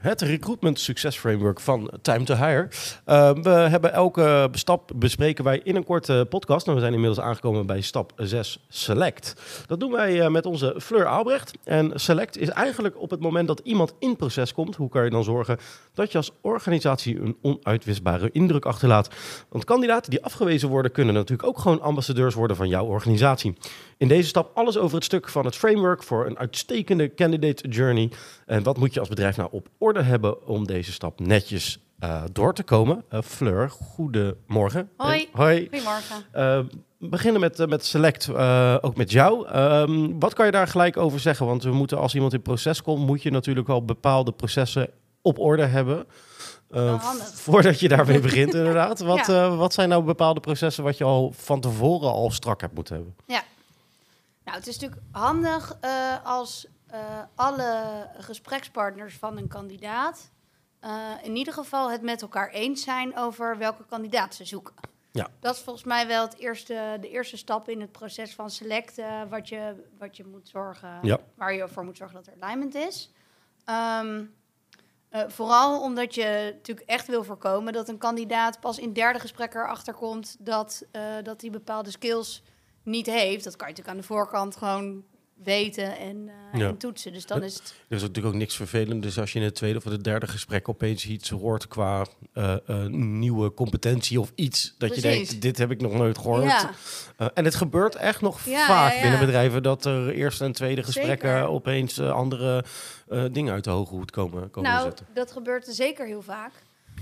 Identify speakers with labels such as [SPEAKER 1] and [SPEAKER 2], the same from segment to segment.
[SPEAKER 1] Het recruitment succes framework van Time to Hire. Uh, we hebben elke stap bespreken wij in een korte podcast. En we zijn inmiddels aangekomen bij stap 6 Select. Dat doen wij uh, met onze Fleur Albrecht. En Select is eigenlijk op het moment dat iemand in proces komt. Hoe kan je dan zorgen dat je als organisatie een onuitwisbare indruk achterlaat? Want kandidaten die afgewezen worden kunnen natuurlijk ook gewoon ambassadeurs worden van jouw organisatie. In deze stap alles over het stuk van het framework voor een uitstekende candidate journey. En wat moet je als bedrijf nou op orde hebben om deze stap netjes uh, door te komen? Uh, Fleur, goedemorgen.
[SPEAKER 2] Hoi.
[SPEAKER 1] hoi.
[SPEAKER 2] Goedemorgen.
[SPEAKER 1] Uh, we beginnen met, met Select, ook met jou. Um, wat kan je daar gelijk over zeggen? Want we moeten, als iemand in proces komt, moet je natuurlijk al bepaalde processen op orde hebben. Uh, voordat je daarmee begint, inderdaad. Wat, ja. uh, wat zijn nou bepaalde processen wat je al van tevoren al strak hebt moeten hebben?
[SPEAKER 2] Ja, nou, het is natuurlijk handig uh, als alle gesprekspartners van een kandidaat in ieder geval het met elkaar eens zijn over welke kandidaat ze zoeken.
[SPEAKER 1] Ja.
[SPEAKER 2] Dat is volgens mij wel het eerste, de eerste stap in het proces van selecten, wat je, wat je moet zorgen,
[SPEAKER 1] ja.
[SPEAKER 2] waar je voor moet zorgen dat er alignment is. Um, Uh, vooral omdat je natuurlijk echt wil voorkomen dat een kandidaat pas in derde gesprek erachter komt dat, uh, dat hij bepaalde skills niet heeft. Dat kan je natuurlijk aan de voorkant gewoon weten en, uh,
[SPEAKER 1] Ja.
[SPEAKER 2] en toetsen. Dus dan is het.
[SPEAKER 1] Er is natuurlijk ook niks vervelend. Dus als je in het tweede of het derde gesprek opeens iets hoort qua eh, eh, nieuwe competentie of iets, dat je denkt, dit heb ik nog nooit gehoord.
[SPEAKER 2] Ja.
[SPEAKER 1] Eh, en het gebeurt echt nog
[SPEAKER 2] Ja,
[SPEAKER 1] vaak binnen bedrijven dat er eerste en tweede gesprekken
[SPEAKER 2] Zeker.
[SPEAKER 1] opeens eh, andere eh, dingen uit de hoge hoed komen, komen
[SPEAKER 2] Nou,
[SPEAKER 1] zetten.
[SPEAKER 2] dat gebeurt zeker heel vaak.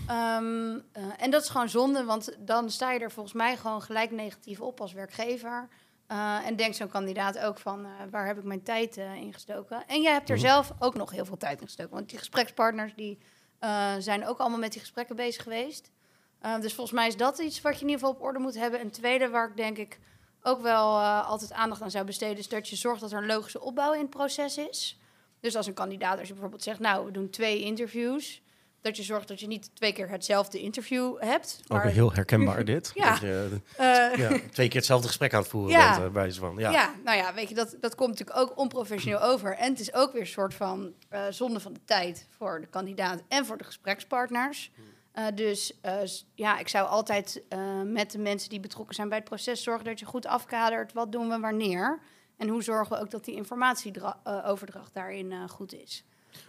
[SPEAKER 2] Ehm, eh, en dat is gewoon zonde, want dan sta je er volgens mij gewoon gelijk negatief op als werkgever. Eh, en denkt zo'n kandidaat ook van, eh, waar heb ik mijn tijd eh, in gestoken? En jij hebt er
[SPEAKER 1] Mhm.
[SPEAKER 2] zelf ook nog heel veel tijd in gestoken. Want die gesprekspartners die, zijn ook allemaal met die gesprekken bezig geweest. Dus volgens mij is dat iets wat je in ieder geval op orde moet hebben. Een tweede waar ik denk ik ook wel altijd aandacht aan zou besteden... is dat je zorgt dat er een logische opbouw in het proces is. Dus als een kandidaat, als je bijvoorbeeld zegt... nou, we doen twee interviews... dat je zorgt dat je niet twee keer hetzelfde interview hebt.
[SPEAKER 1] Ook heel herkenbaar dit.
[SPEAKER 2] Ja.
[SPEAKER 1] Dat je
[SPEAKER 2] eh,
[SPEAKER 1] ja, twee keer hetzelfde gesprek aan het voeren
[SPEAKER 2] Ja.
[SPEAKER 1] bent, eh, bij van. Ja.
[SPEAKER 2] Ja. nou ja, weet je, dat, dat komt natuurlijk ook onprofessioneel over. En het is ook weer een soort van eh, zonde van de tijd voor de kandidaat en voor de gesprekspartners. Eh, dus eh, ja, ik zou altijd eh, met de mensen die betrokken zijn bij het proces zorgen dat je goed afkadert. Wat doen we wanneer? En hoe zorgen we ook dat die informatieoverdracht daarin eh, goed is?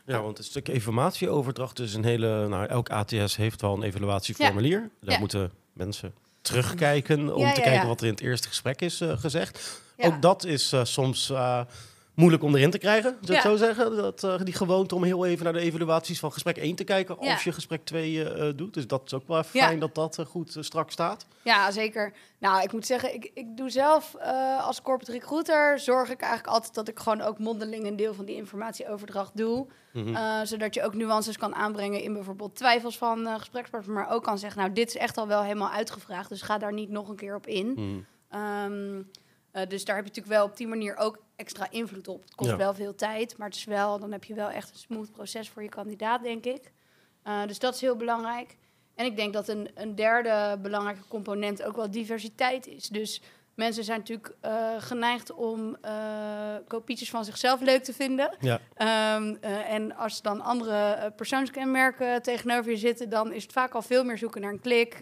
[SPEAKER 1] Ja, want het stuk informatieoverdracht is een hele... Nou, elk ATS heeft wel een evaluatieformulier. Daar moeten mensen terugkijken om te kijken wat er in het eerste gesprek is eh, gezegd. Ook dat is eh, soms eh, moeilijk om erin te krijgen, zou ik
[SPEAKER 2] Ja.
[SPEAKER 1] zo zeggen. Dat, eh, die gewoonte om heel even naar de evaluaties van gesprek 1 te kijken
[SPEAKER 2] Ja.
[SPEAKER 1] als je gesprek 2 eh, eh, doet. Dus dat is ook wel
[SPEAKER 2] Ja.
[SPEAKER 1] fijn dat dat goed strak staat.
[SPEAKER 2] Ja, zeker. Nou, ik moet zeggen, ik, ik doe zelf als corporate recruiter... zorg ik eigenlijk altijd dat ik gewoon ook mondeling een deel van die informatieoverdracht doe.
[SPEAKER 1] Mhm.
[SPEAKER 2] Zodat je ook nuances kan aanbrengen in bijvoorbeeld twijfels van gesprekspartners... maar ook kan zeggen, nou, dit is echt al wel helemaal uitgevraagd... dus ga daar niet nog een keer op in.
[SPEAKER 1] Mhm.
[SPEAKER 2] Ehm, eh, dus daar heb je natuurlijk wel op die manier ook extra invloed op. Het kost
[SPEAKER 1] Ja.
[SPEAKER 2] wel veel tijd, maar het is wel, dan heb je wel echt een smooth proces voor je kandidaat, denk ik. Eh, dus dat is heel belangrijk. En ik denk dat een, een derde belangrijke component ook wel diversiteit is. Dus mensen zijn natuurlijk eh, geneigd om kopietjes van zichzelf leuk te vinden.
[SPEAKER 1] Ja.
[SPEAKER 2] Ehm, eh, en als dan andere persoonskenmerken tegenover je zitten, dan is het vaak al veel meer zoeken naar een klik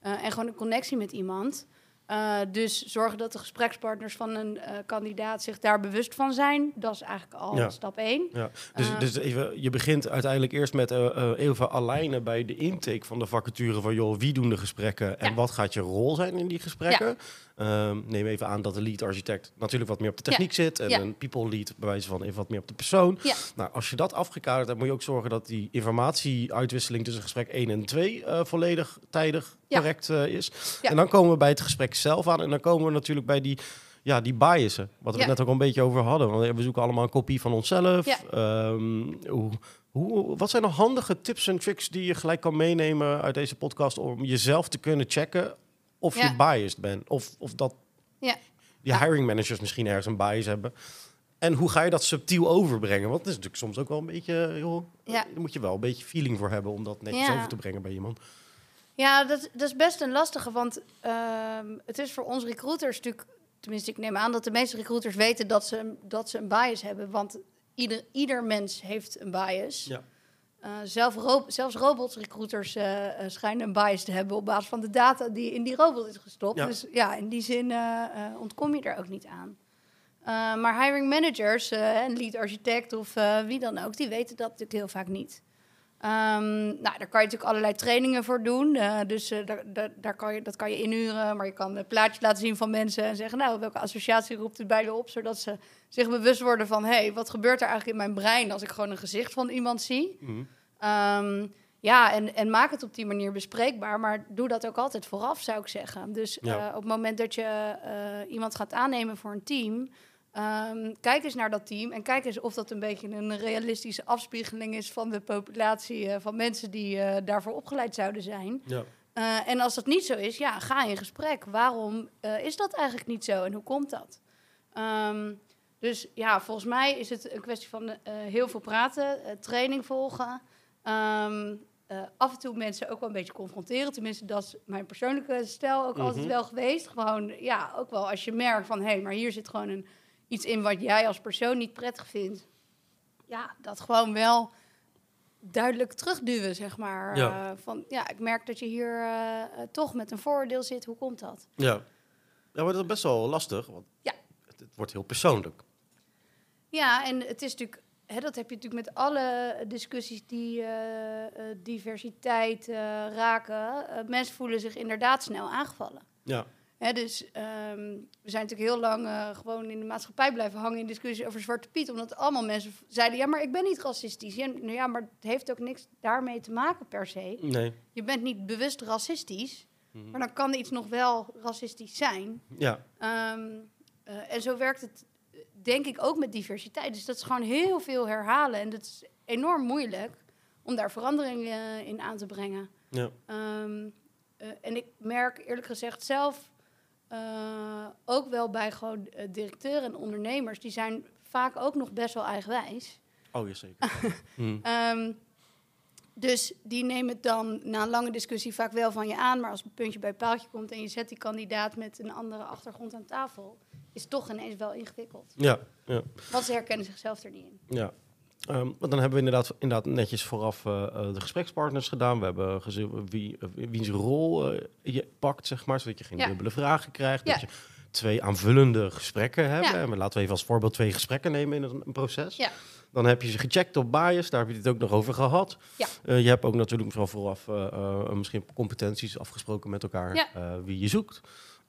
[SPEAKER 2] en gewoon een connectie met iemand. Eh, dus zorgen dat de gesprekspartners van een eh, kandidaat zich daar bewust van zijn. Dat is eigenlijk al
[SPEAKER 1] Ja.
[SPEAKER 2] stap één.
[SPEAKER 1] Ja, dus,
[SPEAKER 2] Eh.
[SPEAKER 1] dus even, je begint uiteindelijk eerst met even alignen bij de intake van de vacature van joh, wie doen de gesprekken en
[SPEAKER 2] Ja.
[SPEAKER 1] wat gaat je rol zijn in die gesprekken. Ehm, neem even aan dat de lead architect natuurlijk wat meer op de techniek zit en een people lead bij wijze van even wat meer op de persoon.
[SPEAKER 2] Ja.
[SPEAKER 1] Nou, als je dat afgekaderd hebt, moet je ook zorgen dat die informatieuitwisseling tussen gesprek 1 en 2 eh, volledig tijdig correct is.
[SPEAKER 2] Ja.
[SPEAKER 1] En dan komen we bij het gesprek zelf aan en dan komen we natuurlijk bij die ja, die biasen. Wat we
[SPEAKER 2] Ja.
[SPEAKER 1] het net ook een beetje over hadden. Want we zoeken allemaal een kopie van onszelf.
[SPEAKER 2] Ja.
[SPEAKER 1] Ehm, hoe, hoe, wat zijn nog handige tips en tricks die je gelijk kan meenemen uit deze podcast om jezelf te kunnen checken of
[SPEAKER 2] Ja.
[SPEAKER 1] je biased bent? Of, of dat
[SPEAKER 2] Ja.
[SPEAKER 1] die hiring managers misschien ergens een bias hebben. En hoe ga je dat subtiel overbrengen? Want het is natuurlijk soms ook wel een beetje, joh,
[SPEAKER 2] Ja.
[SPEAKER 1] daar moet je wel een beetje feeling voor hebben om dat netjes over te brengen bij iemand.
[SPEAKER 2] Ja, dat, dat is best een lastige, want ehm, het is voor ons recruiters natuurlijk... Tenminste, ik neem aan dat de meeste recruiters weten dat ze, dat ze een bias hebben. Want ieder, ieder mens heeft een bias.
[SPEAKER 1] Ja.
[SPEAKER 2] Zelf ro- zelfs robots-recruiters eh, eh, schijnen een bias te hebben op basis van de data die in die robot is gestopt.
[SPEAKER 1] Ja.
[SPEAKER 2] Dus ja, in die zin ontkom je er ook niet aan. Maar hiring managers en lead architect of wie dan ook, die weten dat natuurlijk heel vaak niet. Ehm, nou, daar kan je natuurlijk allerlei trainingen voor doen. eh, dus eh, daar, daar, daar kan je, dat kan je inhuren. Maar je kan een plaatje laten zien van mensen en zeggen... nou, welke associatie roept het bij je op? Zodat ze zich bewust worden van... hé, hey, wat gebeurt er eigenlijk in mijn brein... als ik gewoon een gezicht van iemand zie?
[SPEAKER 1] Mhm.
[SPEAKER 2] Ehm, ja, en, en maak het op die manier bespreekbaar. Maar doe dat ook altijd vooraf, zou ik zeggen. Dus
[SPEAKER 1] Ja.
[SPEAKER 2] eh, op het moment dat je iemand gaat aannemen voor een team... ehm, kijk eens naar dat team en kijk eens of dat een beetje een realistische afspiegeling is van de populatie eh, van mensen die eh, daarvoor opgeleid zouden zijn.
[SPEAKER 1] Ja.
[SPEAKER 2] Eh, en als dat niet zo is, ja, ga in gesprek. Waarom is dat eigenlijk niet zo en hoe komt dat? Ehm, dus ja, volgens mij is het een kwestie van heel veel praten, training volgen. Ehm, eh, af en toe mensen ook wel een beetje confronteren. Tenminste, dat is mijn persoonlijke stijl ook altijd
[SPEAKER 1] Mhm.
[SPEAKER 2] wel geweest. Gewoon, ja, ook wel als je merkt van... hé, hey, maar hier zit gewoon een, iets in wat jij als persoon niet prettig vindt. Ja, dat gewoon wel duidelijk terugduwen, zeg maar.
[SPEAKER 1] Ja.
[SPEAKER 2] Eh, van, ja, ik merk dat je hier eh, eh, toch met een vooroordeel zit. Hoe komt dat?
[SPEAKER 1] Ja. ja, maar dat is best wel lastig. Want
[SPEAKER 2] Ja.
[SPEAKER 1] het, het wordt heel persoonlijk.
[SPEAKER 2] Ja, en het is natuurlijk... Hè, dat heb je natuurlijk met alle discussies die eh, eh, diversiteit eh, raken. Mensen voelen zich inderdaad snel aangevallen.
[SPEAKER 1] Ja,
[SPEAKER 2] Dus ehm, we zijn natuurlijk heel lang eh, gewoon in de maatschappij blijven hangen in discussies over Zwarte Piet. Omdat allemaal mensen zeiden, ja, maar ik ben niet racistisch. Ja, nou ja, maar het heeft ook niks daarmee te maken per se.
[SPEAKER 1] nee.
[SPEAKER 2] Je bent niet bewust racistisch,
[SPEAKER 1] Mhm.
[SPEAKER 2] maar dan kan iets nog wel racistisch zijn.
[SPEAKER 1] Ja,
[SPEAKER 2] Ehm, eh, en zo werkt het, denk ik, ook met diversiteit. Dus dat is gewoon heel veel herhalen. En dat is enorm moeilijk om daar verandering eh, in aan te brengen.
[SPEAKER 1] ja.
[SPEAKER 2] Ehm, eh, en ik merk eerlijk gezegd zelf eh, ook wel bij gewoon eh, directeuren en ondernemers, die zijn vaak ook nog best wel eigenwijs.
[SPEAKER 1] Oh, ja, zeker. Mhm.
[SPEAKER 2] Ehm, dus die nemen het dan na een lange discussie vaak wel van je aan, maar als een puntje bij paaltje komt en je zet die kandidaat met een andere achtergrond aan tafel, is het toch ineens wel ingewikkeld.
[SPEAKER 1] Ja, ja.
[SPEAKER 2] Want ze herkennen zichzelf er niet in.
[SPEAKER 1] Ja. Ehm, want dan hebben we inderdaad, inderdaad netjes vooraf eh, eh, de gesprekspartners gedaan. We hebben gezien wie, uh, wiens rol eh, je pakt, zeg maar. Zodat je geen
[SPEAKER 2] Ja.
[SPEAKER 1] dubbele vragen krijgt.
[SPEAKER 2] Ja.
[SPEAKER 1] Dat je twee aanvullende gesprekken hebt.
[SPEAKER 2] Ja.
[SPEAKER 1] En we- laten we even als voorbeeld twee gesprekken nemen in een, een proces.
[SPEAKER 2] Ja.
[SPEAKER 1] Dan heb je ze gecheckt op bias. Daar heb je het ook nog over gehad.
[SPEAKER 2] Ja.
[SPEAKER 1] Eh, je hebt ook natuurlijk vooral vooraf eh, eh, misschien competenties afgesproken met elkaar. Eh, wie je zoekt.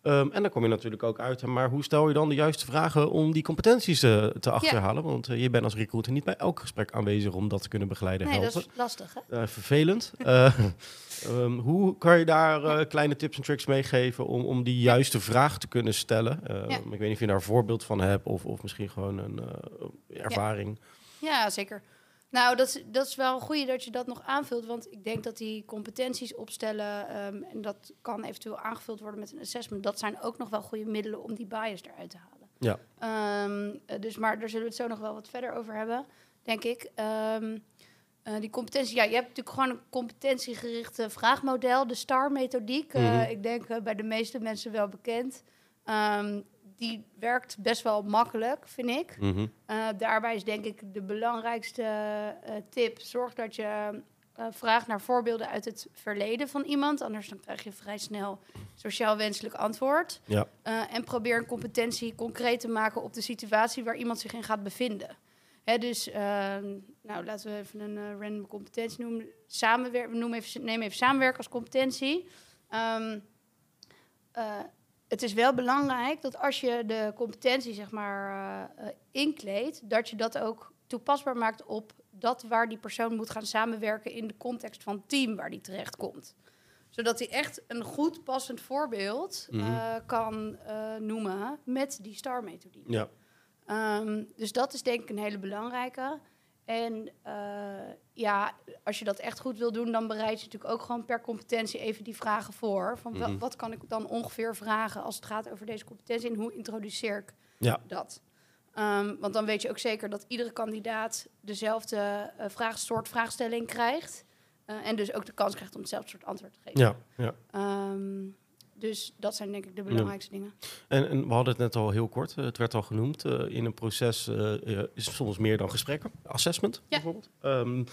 [SPEAKER 1] Ehm, en dan kom je natuurlijk ook uit, maar hoe stel je dan de juiste vragen om die competenties eh, te achterhalen? Want eh, je bent als recruiter niet bij elk gesprek aanwezig om dat te kunnen begeleiden en
[SPEAKER 2] Nee,
[SPEAKER 1] helpen.
[SPEAKER 2] dat is lastig, hè?
[SPEAKER 1] Eh, vervelend. Eh, ehm, hoe kan je daar kleine tips en tricks meegeven om, om die juiste vraag te kunnen stellen?
[SPEAKER 2] Ja.
[SPEAKER 1] Ik weet niet of je daar een voorbeeld van hebt of, of misschien gewoon een ervaring.
[SPEAKER 2] Ja, zeker. Nou, dat is, dat is wel een goede dat je dat nog aanvult. Want ik denk dat die competenties opstellen... ehm, en dat kan eventueel aangevuld worden met een assessment... dat zijn ook nog wel goede middelen om die bias eruit te halen.
[SPEAKER 1] Ja.
[SPEAKER 2] Ehm, eh, dus, maar daar zullen we het zo nog wel wat verder over hebben, denk ik. Ehm, eh, die competentie, ja, je hebt natuurlijk gewoon een competentiegerichte vraagmodel, de STAR-methodiek. Eh,
[SPEAKER 1] Mhm.
[SPEAKER 2] ik denk eh, bij de meeste mensen wel bekend. Die werkt best wel makkelijk, vind ik.
[SPEAKER 1] Mhm.
[SPEAKER 2] Eh, daarbij is denk ik de belangrijkste eh, tip: zorg dat je eh, vraagt naar voorbeelden uit het verleden van iemand. Anders dan krijg je vrij snel sociaal wenselijk antwoord.
[SPEAKER 1] Ja.
[SPEAKER 2] En probeer een competentie concreet te maken op de situatie waar iemand zich in gaat bevinden. Hè, dus, eh, nou, laten we even een random competentie noemen. Samenwer we noemen even, neem even samenwerken als competentie. Ehm, eh, het is wel belangrijk dat als je de competentie zeg maar eh, eh, inkleedt, dat je dat ook toepasbaar maakt op dat waar die persoon moet gaan samenwerken in de context van het team waar die terecht komt. Zodat hij echt een goed passend voorbeeld
[SPEAKER 1] Mhm.
[SPEAKER 2] eh, kan eh, noemen met die STAR-methodiek.
[SPEAKER 1] Ja.
[SPEAKER 2] Ehm, dus dat is denk ik een hele belangrijke. En eh, ja, als je dat echt goed wil doen, dan bereid je natuurlijk ook gewoon per competentie even die vragen voor. Van wel-
[SPEAKER 1] Mhm.
[SPEAKER 2] wat kan ik dan ongeveer vragen als het gaat over deze competentie en hoe introduceer ik
[SPEAKER 1] Ja.
[SPEAKER 2] dat? Ehm, want dan weet je ook zeker dat iedere kandidaat dezelfde eh vraag, soort vraagstelling krijgt. eh, en dus ook de kans krijgt om hetzelfde soort antwoord te geven.
[SPEAKER 1] Ja, ja.
[SPEAKER 2] Ehm, dus dat zijn denk ik de belangrijkste dingen.
[SPEAKER 1] En, en we hadden het net al heel kort, eh, het werd al genoemd. eh, in een proces eh, is het soms meer dan gesprekken. Assessment bijvoorbeeld. Ehm,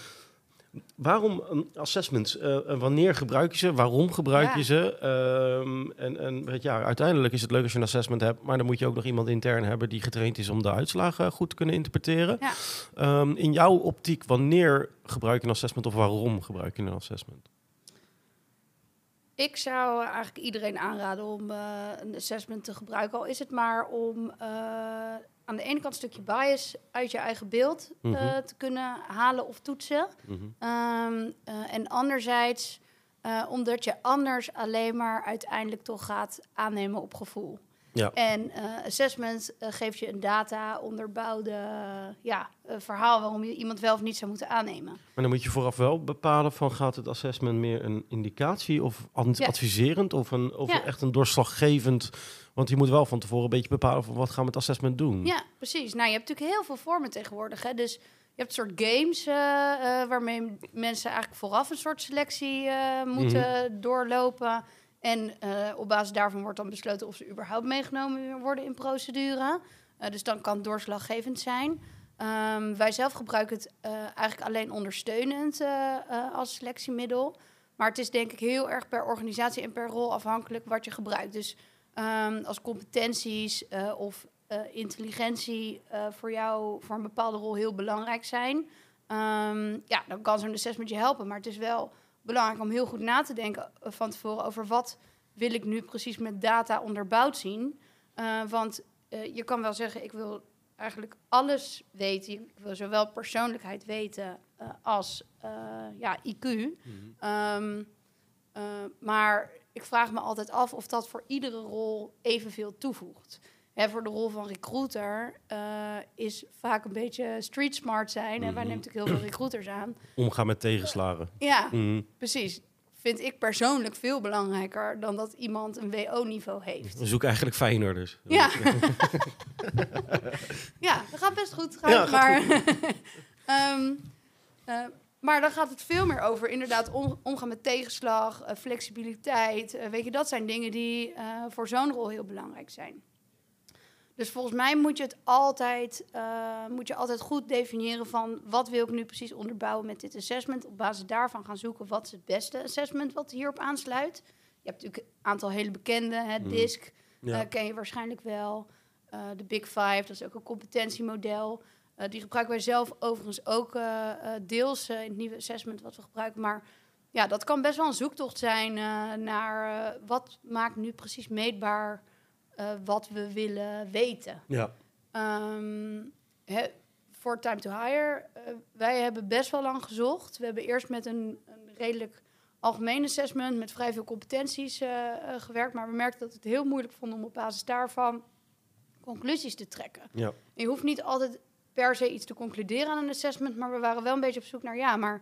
[SPEAKER 1] waarom um, assessments? En wanneer gebruik je ze? Waarom gebruik
[SPEAKER 2] Ja.
[SPEAKER 1] je ze? Ehm, en en weet ja, uiteindelijk is het leuk als je een assessment hebt, maar dan moet je ook nog iemand intern hebben die getraind is om de uitslagen goed te kunnen interpreteren.
[SPEAKER 2] Ja.
[SPEAKER 1] Ehm, in jouw optiek, wanneer gebruik je een assessment of waarom gebruik je een assessment?
[SPEAKER 2] Ik zou eigenlijk iedereen aanraden om eh, een assessment te gebruiken. Al is het maar om eh, aan de ene kant een stukje bias uit je eigen beeld eh,
[SPEAKER 1] Mhm.
[SPEAKER 2] te kunnen halen of toetsen.
[SPEAKER 1] Mhm.
[SPEAKER 2] Ehm, eh, en anderzijds eh, omdat je anders alleen maar uiteindelijk toch gaat aannemen op gevoel.
[SPEAKER 1] Ja.
[SPEAKER 2] En eh, assessment eh, geeft je een data onderbouwde eh, ja, verhaal waarom je iemand wel of niet zou moeten aannemen.
[SPEAKER 1] Maar dan moet je vooraf wel bepalen van gaat het assessment meer een indicatie of ad-
[SPEAKER 2] Ja.
[SPEAKER 1] adviserend of, een, of
[SPEAKER 2] Ja.
[SPEAKER 1] echt een doorslaggevend. Want je moet wel van tevoren een beetje bepalen van wat gaan we met assessment doen.
[SPEAKER 2] Ja, precies. Nou, je hebt natuurlijk heel veel vormen tegenwoordig. Hè? Dus je hebt een soort games waarmee mensen eigenlijk vooraf een soort selectie eh, moeten doorlopen. En eh, op basis daarvan wordt dan besloten of ze überhaupt meegenomen worden in procedure. Eh, dus dan kan doorslaggevend zijn. Ehm, wij zelf gebruiken het eh, eigenlijk alleen ondersteunend als selectiemiddel. Maar het is denk ik heel erg per organisatie en per rol afhankelijk wat je gebruikt. Dus ehm, als competenties of intelligentie voor jou voor een bepaalde rol heel belangrijk zijn, ehm, ja, dan kan zo'n assessment je helpen. Maar het is wel belangrijk om heel goed na te denken eh, van tevoren over wat wil ik nu precies met data onderbouwd zien. Eh, want eh, je kan wel zeggen, ik wil eigenlijk alles weten. Ik wil zowel persoonlijkheid weten als ja, IQ.
[SPEAKER 1] Mhm.
[SPEAKER 2] Ehm, eh, maar ik vraag me altijd af of dat voor iedere rol evenveel toevoegt. Hè, voor de rol van recruiter eh, is vaak een beetje street smart zijn. En wij
[SPEAKER 1] Mhm.
[SPEAKER 2] nemen natuurlijk heel veel recruiters aan.
[SPEAKER 1] Omgaan met tegenslagen.
[SPEAKER 2] Ja,
[SPEAKER 1] Mhm.
[SPEAKER 2] precies. Vind ik persoonlijk veel belangrijker dan dat iemand een WO-niveau heeft.
[SPEAKER 1] We zoeken eigenlijk Feyenoorders.
[SPEAKER 2] Ja. ja, dat gaat best goed.
[SPEAKER 1] Ja,
[SPEAKER 2] Gaat,
[SPEAKER 1] gaat
[SPEAKER 2] maar, Ehm, eh, maar dan gaat het veel meer over inderdaad om- omgaan met tegenslag, eh, flexibiliteit. weet je, dat zijn dingen die voor zo'n rol heel belangrijk zijn. Dus volgens mij moet je het altijd, eh, moet je altijd goed definiëren van wat wil ik nu precies onderbouwen met dit assessment. Op basis daarvan gaan zoeken wat is het beste assessment wat hierop aansluit. Je hebt natuurlijk een aantal hele bekende, hè,
[SPEAKER 1] Mhm.
[SPEAKER 2] DISC,
[SPEAKER 1] Ja.
[SPEAKER 2] eh, ken je waarschijnlijk wel. Eh, de Big Five, dat is ook een competentiemodel. Die gebruiken wij zelf overigens ook deels in het nieuwe assessment wat we gebruiken. Maar ja, dat kan best wel een zoektocht zijn naar wat maakt nu precies meetbaar wat we willen weten.
[SPEAKER 1] ja.
[SPEAKER 2] Ehm, voor Time to Hire, eh, wij hebben best wel lang gezocht. We hebben eerst met een, een redelijk algemeen assessment met vrij veel competenties eh, eh, gewerkt. Maar we merkten dat we het heel moeilijk vonden om op basis daarvan conclusies te trekken.
[SPEAKER 1] Ja.
[SPEAKER 2] Je hoeft niet altijd per se iets te concluderen aan een assessment, maar we waren wel een beetje op zoek naar, ja, maar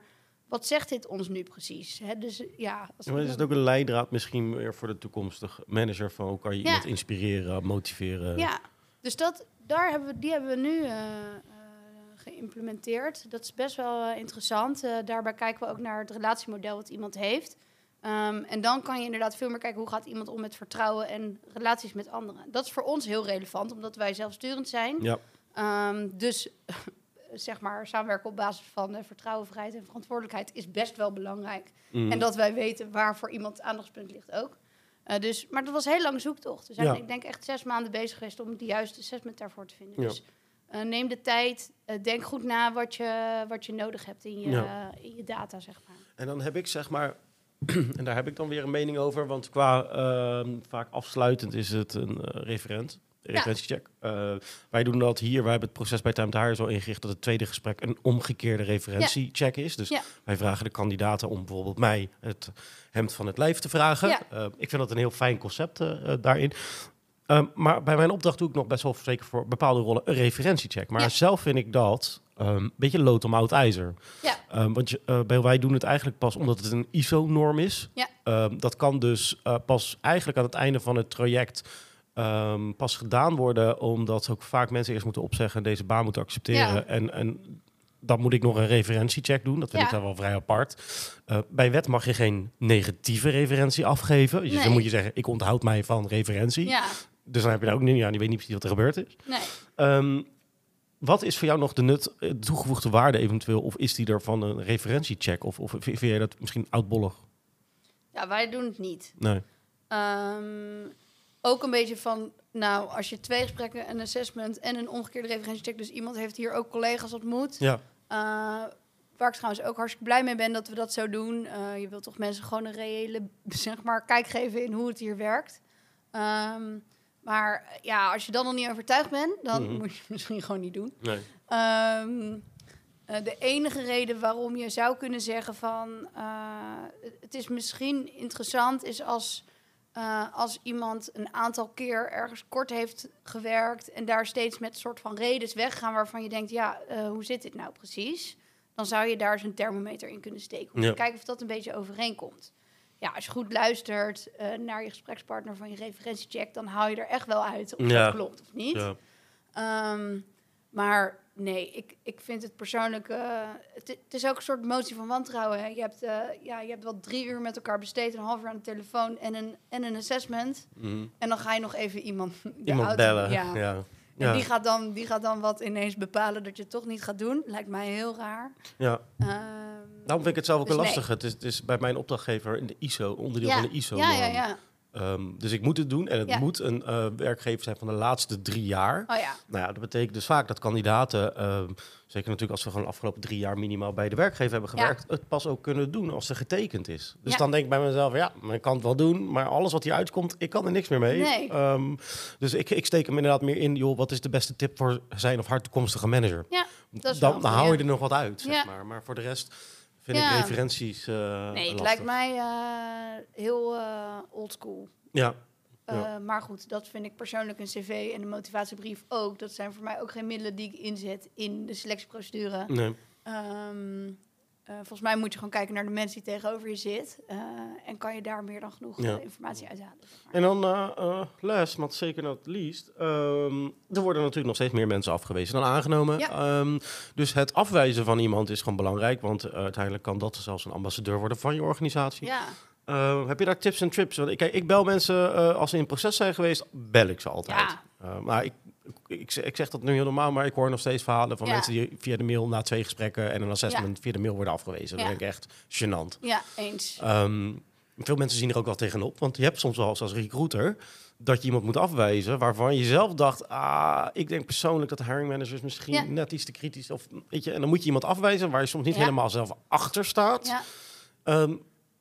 [SPEAKER 2] wat zegt dit ons nu precies? Hè? Dus ja, als
[SPEAKER 1] Ja, maar is het ook een leidraad misschien weer voor de toekomstige manager van hoe kan je
[SPEAKER 2] Ja.
[SPEAKER 1] iemand inspireren, motiveren?
[SPEAKER 2] Ja, dus dat, daar hebben we, die hebben we nu eh, eh, geïmplementeerd. Dat is best wel eh, interessant. Daarbij kijken we ook naar het relatiemodel wat iemand heeft. Ehm, en dan kan je inderdaad veel meer kijken hoe gaat iemand om met vertrouwen en relaties met anderen. Dat is voor ons heel relevant, omdat wij zelfsturend zijn.
[SPEAKER 1] Ja.
[SPEAKER 2] Ehm, dus zeg maar, samenwerken op basis van eh, vertrouwen, vrijheid en verantwoordelijkheid is best wel belangrijk.
[SPEAKER 1] Mhm.
[SPEAKER 2] En dat wij weten waar voor iemand het aandachtspunt ligt ook. Eh, dus, maar dat was een heel lang zoektocht. We zijn,
[SPEAKER 1] Ja.
[SPEAKER 2] ik denk, echt zes maanden bezig geweest om de juiste assessment daarvoor te vinden.
[SPEAKER 1] Ja.
[SPEAKER 2] Dus eh, neem de tijd, denk goed na wat je, wat je nodig hebt in je,
[SPEAKER 1] Ja.
[SPEAKER 2] in je data, zeg maar.
[SPEAKER 1] En dan heb ik zeg maar, en daar heb ik dan weer een mening over, want qua ehm, vaak afsluitend is het een referent. Referentiecheck. Eh, wij doen dat hier. Wij hebben het proces bij Time to Hire zo ingericht dat het tweede gesprek een omgekeerde referentiecheck is. Dus
[SPEAKER 2] Ja.
[SPEAKER 1] wij vragen de kandidaten om bijvoorbeeld mij het hemd van het lijf te vragen.
[SPEAKER 2] Ja.
[SPEAKER 1] Eh, ik vind dat een heel fijn concept eh, daarin. Ehm, maar bij mijn opdracht doe ik nog best wel zeker voor bepaalde rollen een referentiecheck. Maar
[SPEAKER 2] Ja.
[SPEAKER 1] zelf vind ik dat ehm, een beetje lood om oud ijzer.
[SPEAKER 2] Ja.
[SPEAKER 1] Ehm, want je, bij wij doen het eigenlijk pas omdat het een ISO-norm is.
[SPEAKER 2] Ja.
[SPEAKER 1] Dat kan dus pas eigenlijk aan het einde van het traject ehm, pas gedaan worden, omdat ook vaak mensen eerst moeten opzeggen en deze baan moeten accepteren.
[SPEAKER 2] Ja.
[SPEAKER 1] En, en dan moet ik nog een referentiecheck doen. Dat vind ik dan wel vrij apart. Eh, bij wet mag je geen negatieve referentie afgeven. Dus
[SPEAKER 2] Nee.
[SPEAKER 1] dan moet je zeggen, ik onthoud mij van referentie.
[SPEAKER 2] Ja,
[SPEAKER 1] Dus dan heb je daar ook niet, ja, die weet niet precies wat er gebeurd is.
[SPEAKER 2] nee.
[SPEAKER 1] Ehm, wat is voor jou nog de nut, eh, de toegevoegde waarde eventueel? Of is die er van een referentiecheck? Of, of vind jij dat misschien oudbollig?
[SPEAKER 2] Ja, wij doen het niet.
[SPEAKER 1] Nee.
[SPEAKER 2] Ehm, ook een beetje van, nou, als je twee gesprekken, een assessment en een omgekeerde referentiecheck, dus iemand heeft hier ook collega's ontmoet.
[SPEAKER 1] Ja,
[SPEAKER 2] Eh, waar ik trouwens ook hartstikke blij mee ben dat we dat zo doen. Eh, je wilt toch mensen gewoon een reële, zeg maar, kijk geven in hoe het hier werkt. Ehm, maar ja, als je dan nog niet overtuigd bent, dan
[SPEAKER 1] Mhm.
[SPEAKER 2] moet je het misschien gewoon niet doen.
[SPEAKER 1] nee.
[SPEAKER 2] Ehm, eh, de enige reden waarom je zou kunnen zeggen van het is misschien interessant is als, eh, als iemand een aantal keer ergens kort heeft gewerkt en daar steeds met soort van redens weggaan waarvan je denkt, ja, eh, hoe zit dit nou precies? Dan zou je daar zo'n thermometer in kunnen steken om
[SPEAKER 1] Ja.
[SPEAKER 2] te kijken of dat een beetje overeenkomt. Ja, als je goed luistert eh, naar je gesprekspartner van je referentiecheck, dan haal je er echt wel uit of
[SPEAKER 1] Ja.
[SPEAKER 2] dat klopt of niet.
[SPEAKER 1] Ja.
[SPEAKER 2] Ehm, maar nee, ik, ik vind het persoonlijk... eh, het, het is ook een soort motie van wantrouwen. Hè. Je, hebt, eh, ja, je hebt wel drie uur met elkaar besteed, een half uur aan de telefoon en een, en een assessment.
[SPEAKER 1] Mhm.
[SPEAKER 2] En dan ga je nog even iemand,
[SPEAKER 1] Iemand
[SPEAKER 2] auto-
[SPEAKER 1] bellen.
[SPEAKER 2] Ja.
[SPEAKER 1] Ja.
[SPEAKER 2] En
[SPEAKER 1] Ja.
[SPEAKER 2] die, gaat dan, die gaat dan wat ineens bepalen dat je het toch niet gaat doen. Lijkt mij heel raar.
[SPEAKER 1] ja.
[SPEAKER 2] Ehm,
[SPEAKER 1] Daarom vind ik het zelf ook
[SPEAKER 2] Dus
[SPEAKER 1] wel
[SPEAKER 2] nee.
[SPEAKER 1] lastig. Het, is, het is bij mijn opdrachtgever in de ISO, onderdeel
[SPEAKER 2] ja,
[SPEAKER 1] van de ISO.
[SPEAKER 2] ja, ja, ja.
[SPEAKER 1] Ehm, dus ik moet het doen en het
[SPEAKER 2] Ja.
[SPEAKER 1] moet een eh, werkgever zijn van de laatste drie jaar.
[SPEAKER 2] Oh ja,
[SPEAKER 1] Nou ja, dat betekent dus vaak dat kandidaten, ehm, zeker natuurlijk als ze gewoon de afgelopen drie jaar minimaal bij de werkgever hebben
[SPEAKER 2] Ja.
[SPEAKER 1] gewerkt, het pas ook kunnen doen als ze getekend is. Dus dan denk ik bij mezelf, ja, ik kan het wel doen, maar alles wat hier uitkomt, ik kan er niks meer mee.
[SPEAKER 2] Nee.
[SPEAKER 1] Ehm, dus ik, ik steek hem inderdaad meer in, joh, wat is de beste tip voor zijn of haar toekomstige manager?
[SPEAKER 2] ja. dat is wel
[SPEAKER 1] dan, dan hou je er nog wat uit, zeg maar. Maar voor de rest vind
[SPEAKER 2] Ja.
[SPEAKER 1] ik referenties eh
[SPEAKER 2] Nee, het
[SPEAKER 1] lastig.
[SPEAKER 2] lijkt mij eh, heel eh oldschool.
[SPEAKER 1] Ja,
[SPEAKER 2] Uh,
[SPEAKER 1] Ja.
[SPEAKER 2] Maar goed, dat vind ik persoonlijk een cv en een motivatiebrief ook. Dat zijn voor mij ook geen middelen die ik inzet in de selectieprocedure.
[SPEAKER 1] nee.
[SPEAKER 2] Ehm, eh, volgens mij moet je gewoon kijken naar de mensen die tegenover je zit. eh, en kan je daar meer dan genoeg
[SPEAKER 1] Ja.
[SPEAKER 2] eh, informatie uithalen.
[SPEAKER 1] En dan uh, last, maar zeker not least. ehm, er worden natuurlijk nog steeds meer mensen afgewezen dan aangenomen.
[SPEAKER 2] Ja.
[SPEAKER 1] Ehm, dus het afwijzen van iemand is gewoon belangrijk. Want uiteindelijk kan dat zelfs een ambassadeur worden van je organisatie.
[SPEAKER 2] Ja,
[SPEAKER 1] Eh, heb je daar tips en trips? Want ik, kijk, ik bel mensen als ze in proces zijn geweest, bel ik ze altijd.
[SPEAKER 2] Ja.
[SPEAKER 1] Maar ik, ik, ik zeg dat nu heel normaal, maar ik hoor nog steeds verhalen van
[SPEAKER 2] Ja.
[SPEAKER 1] mensen die via de mail na twee gesprekken en een assessment via de mail worden afgewezen. Dat vind ik echt gênant.
[SPEAKER 2] ja eens.
[SPEAKER 1] Ehm, veel mensen zien er ook wel tegenop, want je hebt soms wel als recruiter dat je iemand moet afwijzen waarvan je zelf dacht, ah, ik denk persoonlijk dat de hiring managers misschien
[SPEAKER 2] Ja.
[SPEAKER 1] net iets te kritisch of weet je, en dan moet je iemand afwijzen waar je soms niet
[SPEAKER 2] Ja.
[SPEAKER 1] helemaal zelf achter staat.
[SPEAKER 2] Ja.
[SPEAKER 1] Ehm,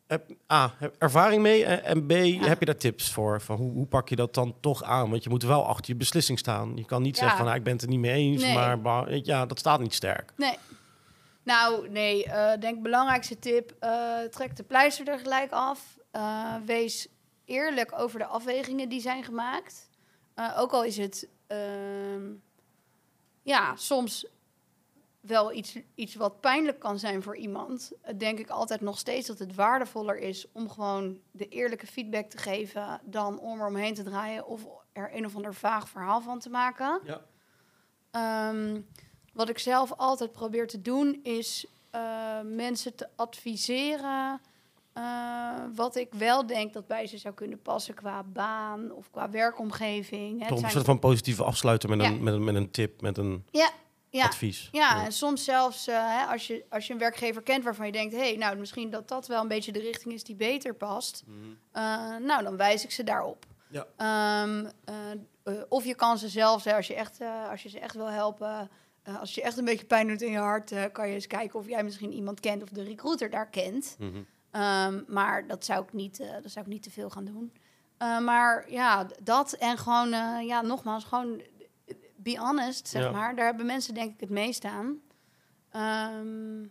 [SPEAKER 1] heb, A, heb ervaring mee en, en B, heb je daar tips voor? Van hoe, hoe pak je dat dan toch aan? Want je moet wel achter je beslissing staan. Je kan niet
[SPEAKER 2] Ja.
[SPEAKER 1] zeggen van, nou, ik ben het er niet mee eens,
[SPEAKER 2] Nee.
[SPEAKER 1] maar, ja, dat staat niet sterk.
[SPEAKER 2] Nee. Nou, nee, eh denk belangrijkste tip, eh, trek de pleister er gelijk af. Eh, wees eerlijk over de afwegingen die zijn gemaakt. Eh, ook al is het ehm, ja, soms wel iets, iets wat pijnlijk kan zijn voor iemand, denk ik altijd nog steeds dat het waardevoller is om gewoon de eerlijke feedback te geven dan om er omheen te draaien of er een of ander vaag verhaal van te maken.
[SPEAKER 1] Ja.
[SPEAKER 2] Ehm, wat ik zelf altijd probeer te doen, is eh, mensen te adviseren. eh, wat ik wel denk dat bij ze zou kunnen passen qua baan of qua werkomgeving.
[SPEAKER 1] Toch een soort van positieve afsluiten met,
[SPEAKER 2] Ja.
[SPEAKER 1] een, met, een, met een tip, met een
[SPEAKER 2] Ja, ja,
[SPEAKER 1] advies.
[SPEAKER 2] ja, en soms zelfs eh, hè, als, je, als je een werkgever kent waarvan je denkt... hé, hey, nou, misschien dat dat wel een beetje de richting is die beter past. eh, nou, dan wijs ik ze daarop.
[SPEAKER 1] Ja.
[SPEAKER 2] Ehm, eh, of je kan ze zelfs, hè, als, je echt, als je ze echt wil helpen... als je echt een beetje pijn doet in je hart... kan je eens kijken of jij misschien iemand kent of de recruiter daar kent.
[SPEAKER 1] Mhm.
[SPEAKER 2] Ehm, maar dat zou, ik niet, dat zou ik niet te veel gaan doen. Maar ja, dat en gewoon, ja, nogmaals, gewoon be honest, zeg
[SPEAKER 1] Ja.
[SPEAKER 2] maar. Daar hebben mensen denk ik het meest aan. Ehm,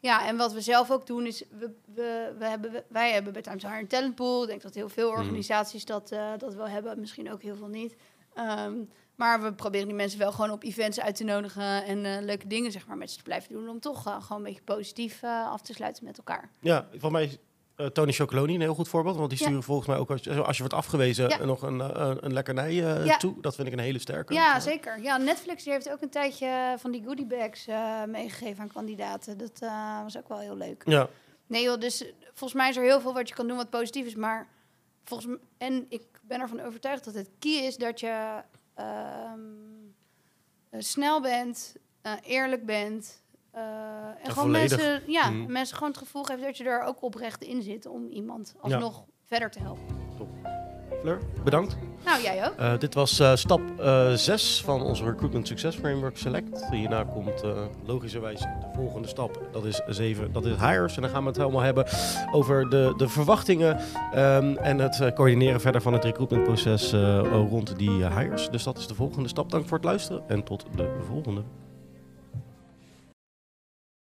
[SPEAKER 2] ja, en wat we zelf ook doen is, we, we, we hebben, wij hebben bij Times Hire een talentpool. Ik denk dat heel veel
[SPEAKER 1] Mhm.
[SPEAKER 2] organisaties dat, eh, dat wel hebben, misschien ook heel veel niet. Ehm, maar we proberen die mensen wel gewoon op events uit te nodigen en eh, leuke dingen zeg maar, met ze te blijven doen. Om toch eh, gewoon een beetje positief af te sluiten met elkaar.
[SPEAKER 1] Ja, van mij eh, Tony Chocoloni een heel goed voorbeeld. Want die
[SPEAKER 2] Ja.
[SPEAKER 1] sturen volgens mij ook als, je- als je wordt afgewezen
[SPEAKER 2] Ja.
[SPEAKER 1] eh, nog een, eh, een lekkernij eh,
[SPEAKER 2] Ja.
[SPEAKER 1] toe. Dat vind ik een hele sterke.
[SPEAKER 2] Ja, zeker. Ja, Netflix die heeft ook een tijdje van die goodie bags meegegeven aan kandidaten. Dat was ook wel heel leuk.
[SPEAKER 1] Ja,
[SPEAKER 2] Nee joh, dus volgens mij is er heel veel wat je kan doen wat positief is. Maar volgens en ik ben ervan overtuigd dat het key is dat je ehm, eh, snel bent, eerlijk bent. Eh, en gewoon
[SPEAKER 1] volledig.
[SPEAKER 2] mensen, ja,
[SPEAKER 1] Mhm.
[SPEAKER 2] mensen gewoon het gevoel geeft dat je er ook oprecht in zit om iemand alsnog verder te helpen.
[SPEAKER 1] Fleur, bedankt.
[SPEAKER 2] Nou, jij ook.
[SPEAKER 1] Eh, dit was eh, stap 6 van onze Recruitment Success Framework Select. Hierna komt logischerwijs de volgende stap. Dat is 7, dat is hires. En dan gaan we het helemaal hebben over de, de verwachtingen ehm, en het coördineren verder van het recruitmentproces rond die hires. Dus dat is de volgende stap. Dank voor het luisteren en tot de volgende.